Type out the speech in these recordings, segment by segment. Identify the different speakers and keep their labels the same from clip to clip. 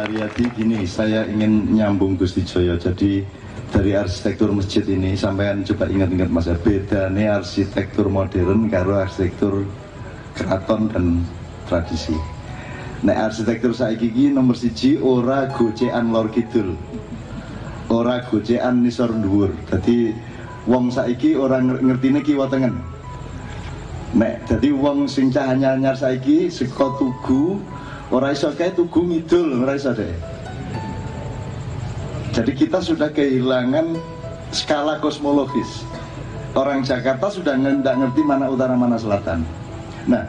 Speaker 1: Haryadi gini, saya ingin nyambung Gusti Joyo. Jadi dari arsitektur masjid ini sampean coba ingat-ingat Mas beda nih arsitektur modern karo arsitektur keraton dan tradisi. Nah arsitektur saiki iki nomor siji ora gocean lor kidul. Ora gocean nisor dhuwur. Dadi wong saiki ora ngertine kiwa tengen. Nek dadi wong sing cah anyar saiki saka tugu ora iso kae tugu ngidul ora iso deh. Jadi kita sudah kehilangan skala kosmologis. Orang Jakarta sudah nggak ngerti mana utara mana selatan. Nah,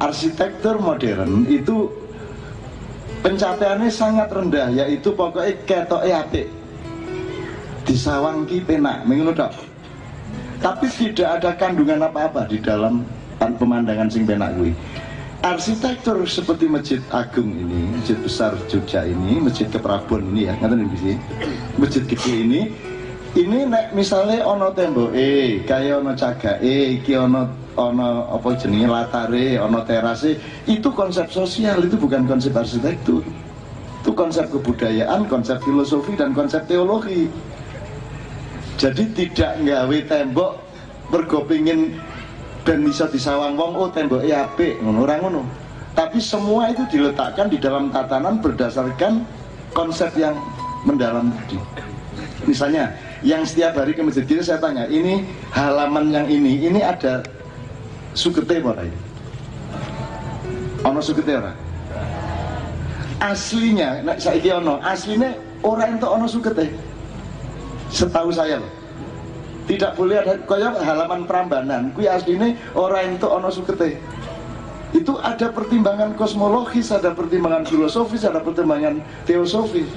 Speaker 1: arsitektur modern itu pencapaiannya sangat rendah, yaitu pokoknya ketok apik. Disawangki penak, menurut Tapi tidak ada kandungan apa-apa di dalam pemandangan sing penak gue arsitektur seperti Masjid Agung ini, Masjid Besar Jogja ini, Masjid Keprabon ini ya, ngatain ini Masjid gede ini, ini nek misalnya ono tembok eh kayak ono caga eh iki ono ono apa jenenge latare ono terase itu konsep sosial itu bukan konsep arsitektur. Itu konsep kebudayaan konsep filosofi dan konsep teologi. Jadi tidak nggawe tembok bergopingin dan bisa disawang wong oh tembok apik ngono ora ngono. Tapi semua itu diletakkan di dalam tatanan berdasarkan konsep yang mendalam tadi. Misalnya yang setiap hari ke masjid kita saya tanya ini halaman yang ini ini ada sukete ora ini? Ono sukete ora? Aslinya nek saiki ono aslinya orang itu ono sukete setahu saya loh tidak boleh ada kaya halaman Prambanan. Kui asline orang itu ono sukete itu ada pertimbangan kosmologis ada pertimbangan filosofis ada pertimbangan teosofis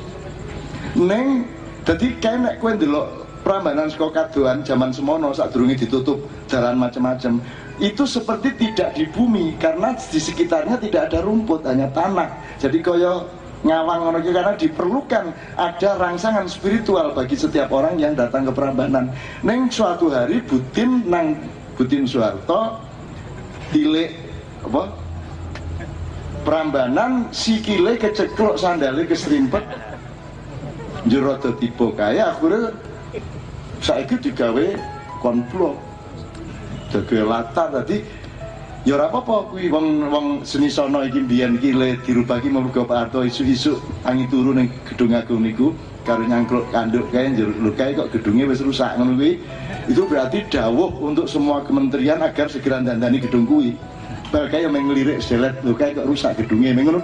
Speaker 1: neng jadi kayak kue dulu Prambanan sekolah kaduan zaman semono saat durungi ditutup jalan macam-macam itu seperti tidak di bumi karena di sekitarnya tidak ada rumput hanya tanah. Jadi koyo ngawang ngono karena diperlukan ada rangsangan spiritual bagi setiap orang yang datang ke Prambanan. Neng suatu hari Butin nang Butin Soeharto tilik apa? Prambanan sikile keceklok sandale keserimpet jero tipe kaya akhirnya saiki digawe konflo jaga latar tadi ya ora apa-apa kuwi. Wong wong seni sono iki mbiyen iki le dirubah iki muga Pak Harto isu-isu tangi turu ning gedung agung niku karo nyangkluk kanduk kae njeruk lho kae kok gedungnya wis rusak ngono kuwi. Itu berarti dawuh untuk semua kementerian agar segera dandani gedung kuwi. Bal kae yang ngelirik selet lho kae kok rusak gedungnya ngono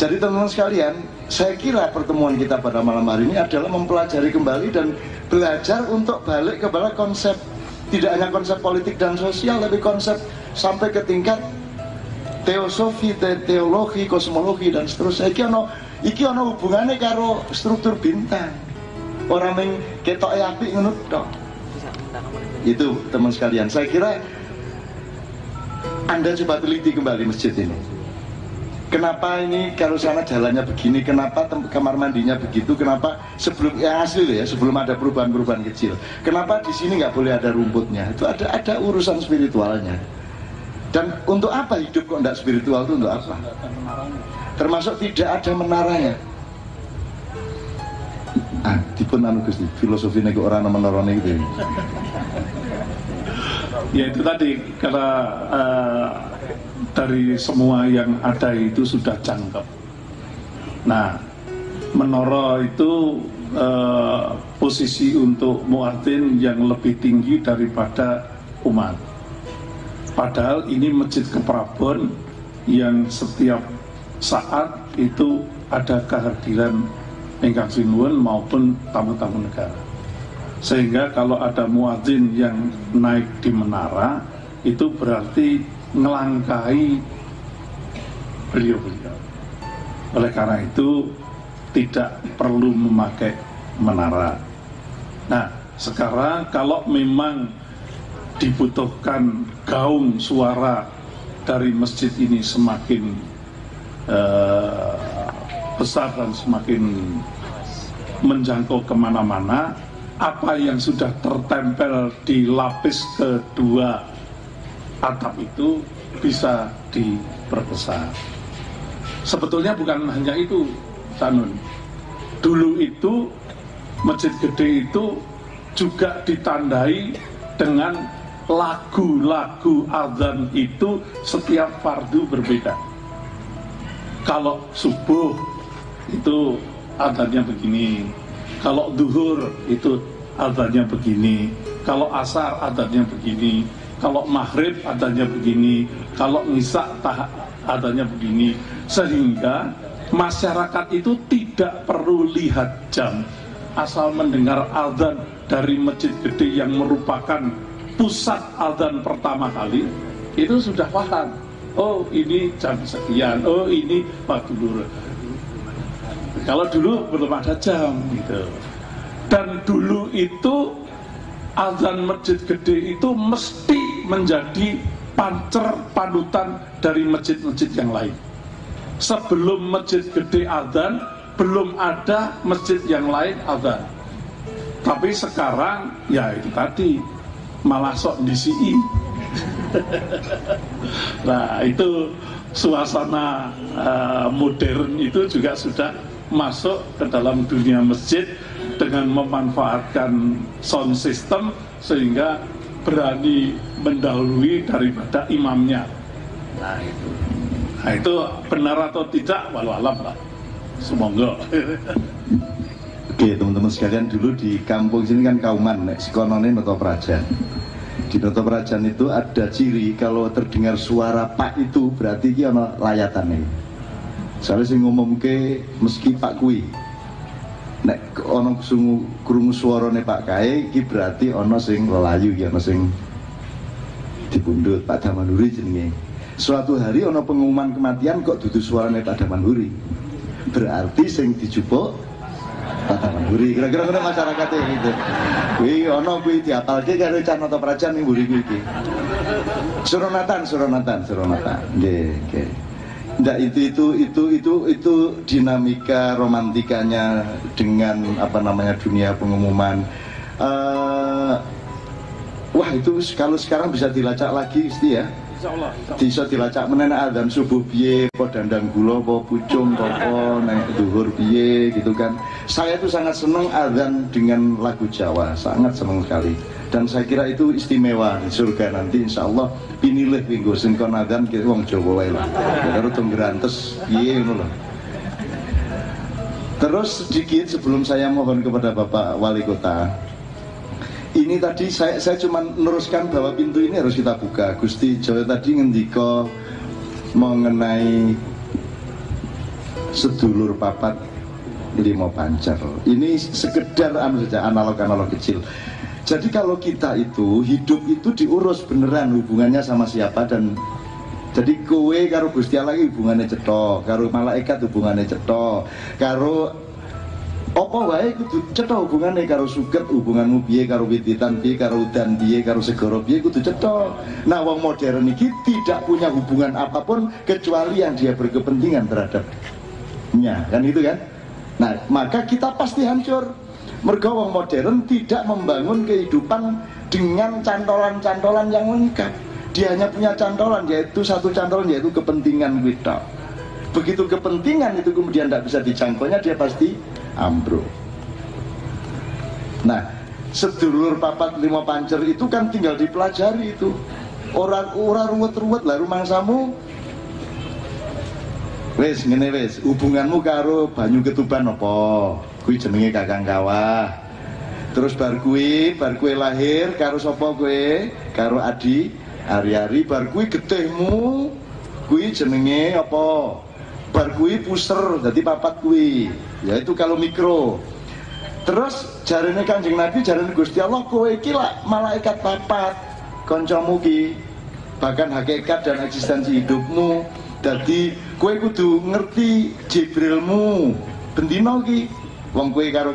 Speaker 1: jadi teman-teman sekalian saya kira pertemuan kita pada malam hari ini adalah mempelajari kembali dan belajar untuk balik kepada konsep tidak hanya konsep politik dan sosial tapi konsep sampai ke tingkat teosofi, te teologi, kosmologi dan seterusnya. Iki ono iki ono hubungannya karo struktur bintang. Orang yang ketok api ngono dong. Itu teman sekalian. Saya kira Anda coba teliti kembali masjid ini kenapa ini kalau sana jalannya begini, kenapa kamar mandinya begitu, kenapa sebelum yang asli ya, sebelum ada perubahan-perubahan kecil, kenapa di sini nggak boleh ada rumputnya? Itu ada ada urusan spiritualnya. Dan untuk apa hidup kok tidak spiritual itu untuk apa? Termasuk tidak ada menaranya. Ah, dipun anu Gusti, filosofi nego orang menarane gitu.
Speaker 2: Ya itu tadi karena uh, dari semua yang ada itu sudah jangkep. Nah, menara itu eh, posisi untuk muadzin yang lebih tinggi daripada umat. Padahal ini masjid keprabon yang setiap saat itu ada kehadiran ingkang sinuwun maupun tamu-tamu negara. Sehingga kalau ada muadzin yang naik di menara itu berarti ngelangkai beliau-beliau. Oleh karena itu tidak perlu memakai menara. Nah, sekarang kalau memang dibutuhkan gaung suara dari masjid ini semakin uh, besar dan semakin menjangkau ke mana-mana, apa yang sudah tertempel di lapis kedua atap itu bisa diperbesar. sebetulnya bukan hanya itu Sanun dulu itu masjid gede itu juga ditandai dengan lagu-lagu azan itu setiap fardu berbeda kalau subuh itu azannya begini kalau duhur itu azannya begini kalau asar adanya begini kalau maghrib adanya begini kalau nisa adanya begini. Sehingga masyarakat itu tidak perlu lihat jam. Asal mendengar azan dari masjid gede yang merupakan pusat azan pertama kali itu sudah paham oh ini jam sekian oh ini waktu dulu kalau dulu belum ada jam gitu. Dan dulu itu azan masjid gede itu mesti menjadi pancer panutan dari masjid-masjid yang lain. Sebelum masjid gede azan, belum ada masjid yang lain azan. Tapi sekarang ya itu tadi malah sok disi. nah itu suasana uh, modern itu juga sudah masuk ke dalam dunia masjid dengan memanfaatkan sound system sehingga berani mendahului daripada imamnya. Nah itu, nah, itu benar atau tidak, walau alam lah. Semoga.
Speaker 1: Oke teman-teman sekalian dulu di kampung sini kan kauman, nek sekonone noto prajan. Di noto prajan itu ada ciri kalau terdengar suara pak itu berarti dia layatan nih. Soalnya sih ngomong ke meski pak kui, nek ana sungu krungu suarane Pak Kae iki berarti ana sing lelayu iki ana sing dipundhut Pak Damanuri jenenge. Suatu hari ana pengumuman kematian kok dudu suarane Pak Damanuri. Berarti sing dijupuk Pak Damanuri. Kira-kira ngono masyarakatnya gitu. Kuwi ana kuwi diapalke karo Canata Prajan ning mburi kuwi iki. Suronatan, Suronatan, Suronatan. Nggih, nggih. Enggak itu itu itu itu itu dinamika romantikanya dengan apa namanya dunia pengumuman. Uh, wah itu kalau sekarang bisa dilacak lagi sih ya. Bisa dilacak menena dan subuh biye, po dandang gula, po pucung, po naik duhur biye gitu kan. Saya itu sangat senang azan dengan lagu Jawa, sangat senang sekali. Dan saya kira itu istimewa di surga nanti insya Allah pinilih minggu singkon adan kita wong Jawa wae lah. Karo tenggerantes piye ngono Terus sedikit sebelum saya mohon kepada Bapak Wali Kota ini tadi saya, saya cuma meneruskan bahwa pintu ini harus kita buka. Gusti Jawa tadi ngendiko mengenai sedulur papat limo pancer ini sekedar anu saja analog-analog kecil. Jadi kalau kita itu hidup itu diurus beneran hubungannya sama siapa dan jadi kowe karo Gusti Allah hubungannya cetok, karo malaikat hubungannya cetok, karo apa wae kudu cetok hubungannya karo suket hubunganmu piye karo wititan piye karo udan piye karo segoro piye kudu cetok. Nah wong modern ini tidak punya hubungan apa pun kecuali yang dia berkepentingan terhadapnya kan itu kan. Nah maka kita pasti hancur Mergo wong modern tidak membangun kehidupan dengan cantolan-cantolan yang lengkap. Dia hanya punya cantolan yaitu satu cantolan yaitu kepentingan kita. Begitu kepentingan itu kemudian tidak bisa dijangkaunya dia pasti ambruk. Nah, sedulur papat lima pancer itu kan tinggal dipelajari itu. Orang orang ruwet-ruwet lah rumangsamu Wes ngene wes, hubunganmu karo banyu ketuban apa? Kuwi jenenge Kakang Kawah. Terus bar kuwi, bar kuwi lahir karo sapa kuwi? Karo Adi Ari-ari bar kuwi getihmu kuwi jenenge apa? Bar kuwi puser dadi papat kuwi. Yaitu kalau mikro. Terus jarene Kanjeng Nabi, jarene Gusti Allah kowe iki lak malaikat papat. Kancamu ki bahkan hakikat dan eksistensi hidupmu Jadi kue kudu ngerti Jibrilmu bendino ki wong kue karo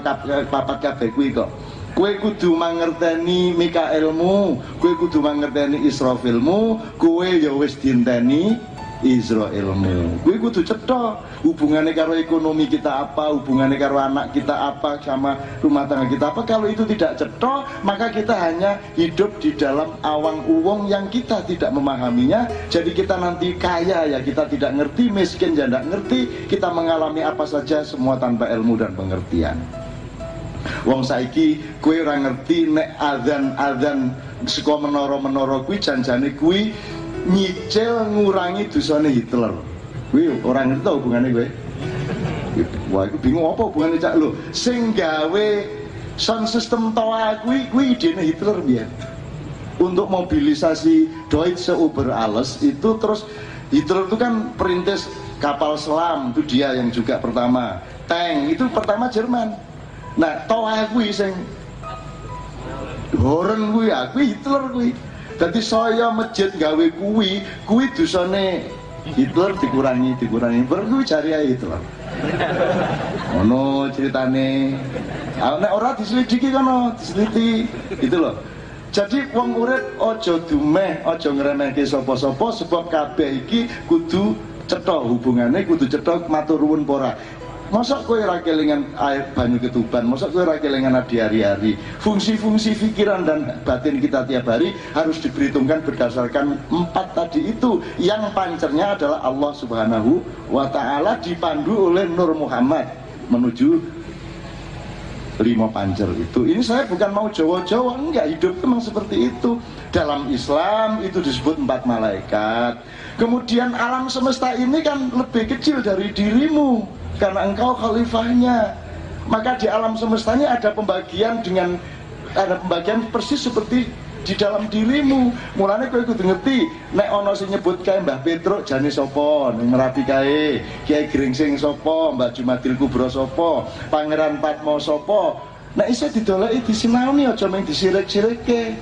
Speaker 1: papat kabeh kuwi kok kue kudu mangerteni Mikaelmu kue kudu mangerteni Israfilmu kue ya wis dinteni Israelmu kuwi kudu cetha hubungannya karo ekonomi kita apa hubungannya karo anak kita apa sama rumah tangga kita apa. Kalau itu tidak cetha maka kita hanya hidup di dalam awang uwong yang kita tidak memahaminya. Jadi kita nanti kaya ya kita tidak ngerti miskin ya tidak ngerti kita mengalami apa saja semua tanpa ilmu dan pengertian. Wong saiki kue ora ngerti nek adzan-adzan saka menara-menara kuwi janjane kuwi nyicil ngurangi dosane Hitler. Kuwi ora ngerti hubungannya gue. Wah, aku bingung apa hubungannya cak lo. Sing gawe sound system toa kuwi kuwi idene Hitler biar untuk mobilisasi Deutsche Uber Alles itu terus Hitler itu kan perintis kapal selam itu dia yang juga pertama tank itu pertama Jerman nah toa kuwi sing horen kuwi aku Hitler kuwi Jadi saya masjid gawe kuwi, kuwi dosane Hitler dikurangi, dikurangi. Bar kuwi cari ae Hitler. Ono ceritane. Ah, nek ora diselidiki kono, diseliti. Itu loh. Jadi wong urip aja dumeh, aja ngremehke sapa-sapa sebab kabeh iki kudu cetha hubungane kudu cetha matur nuwun pora. Masa kowe ora kelingan air banyu ketuban, masa kowe ora kelingan di hari-hari. Fungsi-fungsi pikiran dan batin kita tiap hari harus diperhitungkan berdasarkan empat tadi itu. Yang pancernya adalah Allah Subhanahu wa taala dipandu oleh Nur Muhammad menuju lima pancer itu. Ini saya bukan mau Jawa-Jawa, enggak hidup memang seperti itu. Dalam Islam itu disebut empat malaikat. Kemudian alam semesta ini kan lebih kecil dari dirimu karena engkau khalifahnya. Maka di alam semestanya ada pembagian dengan ada pembagian persis seperti di dalam dirimu. Mulanya kau ikut ngerti nek ono sing nyebut kae Mbah Petruk sapa? Ning Merapi kae Kiai Gringsing sapa? Mbah Jumatil Kubro sapa? Pangeran Patmo sapa? Nek iso didoleki disinaoni aja mung disirik-sirikke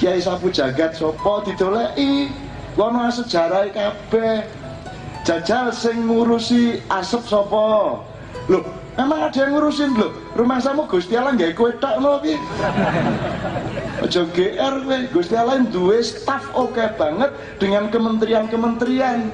Speaker 1: Kiai Sapu Jagat sapa? Didoleki. Kono sejarah kabeh jajal sing ngurusi asap sopo loh emang ada yang ngurusin? Loh rumah samu Gusti Allah nggak kue tak lo ki? Aja GR kowe Gusti Allah duwe staff oke okay banget dengan kementerian-kementerian.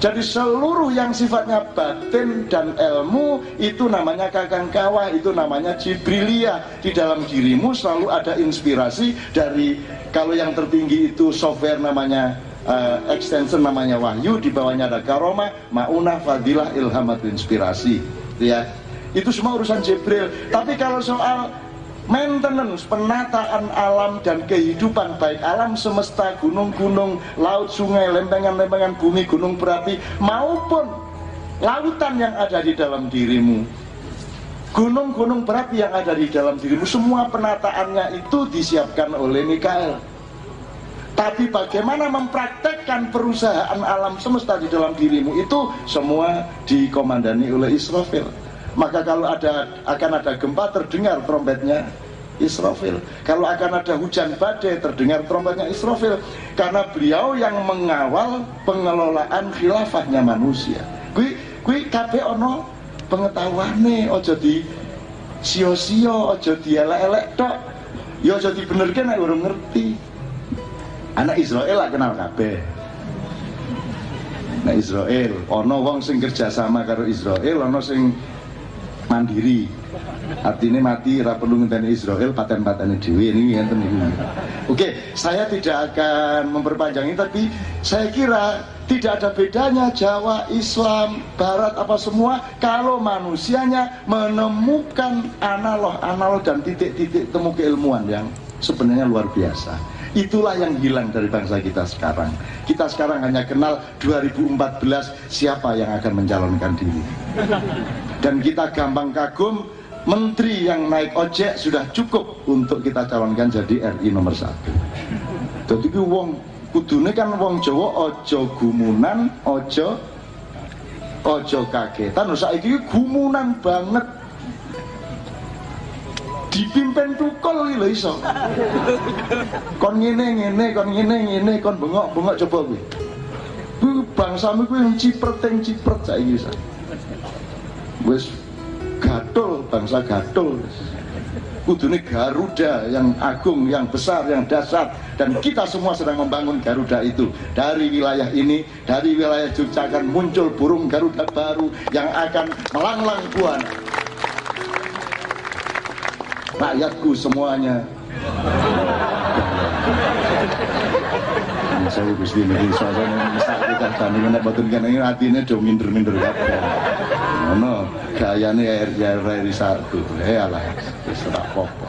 Speaker 1: Jadi seluruh yang sifatnya batin dan ilmu itu namanya kakang kawah, itu namanya Jibrilia. Di dalam dirimu selalu ada inspirasi dari kalau yang tertinggi itu software namanya uh, extension namanya wahyu di bawahnya ada karoma maunah fadilah ilham atau inspirasi. Ya. Itu semua urusan Jibril. Tapi kalau soal maintenance penataan alam dan kehidupan baik alam semesta gunung-gunung laut sungai lempengan-lempengan bumi gunung berapi maupun lautan yang ada di dalam dirimu. Gunung-gunung berapi yang ada di dalam dirimu semua penataannya itu disiapkan oleh Mikael tapi bagaimana mempraktekkan perusahaan alam semesta di dalam dirimu itu semua dikomandani oleh Israfil. Maka kalau ada akan ada gempa terdengar trompetnya Israfil. Kalau akan ada hujan badai terdengar trompetnya Israfil. Karena beliau yang mengawal pengelolaan khilafahnya manusia. Kui kui kabeh ono pengetahuane ojo di sio-sio ojo di elek-elek tok. Ya ojo dibenerke nek urung ngerti anak Israel lah kenal kabeh. Nah Israel ono wong sing kerja sama karo Israel ono sing mandiri. Artinya mati ra perlu Israel paten-patene dhewe ini ngenten niku oke saya tidak akan memperpanjang ini tapi saya kira tidak ada bedanya Jawa, Islam, Barat apa semua kalau manusianya menemukan analog, analog dan titik-titik temu keilmuan yang sebenarnya luar biasa. Itulah yang hilang dari bangsa kita sekarang. Kita sekarang hanya kenal 2014 siapa yang akan mencalonkan diri. Dan kita gampang kagum menteri yang naik ojek sudah cukup untuk kita calonkan jadi RI nomor satu. Jadi wong kudune kan wong Jawa ojo gumunan, ojo ojo kagetan. Saiki gumunan banget dipimpin tukul iki lho iso. Kon ngene ngene, kon ngene ngene, kon bengok-bengok coba kuwi. Kuwi bangsamu kuwi ciprting cipret saiki wis. Wis gatul, bangsa gatul. kudune Garuda yang agung, yang besar, yang dahsyat dan kita semua sedang membangun Garuda itu dari wilayah ini, dari wilayah Jogja akan muncul burung Garuda baru yang akan melanglang buana rakyatku semuanya. Saya gusti niki suasana mesak kita tani menek boten kan ini do minder-minder kabeh. Ngono gayane air air satu eh alah wis ora apa-apa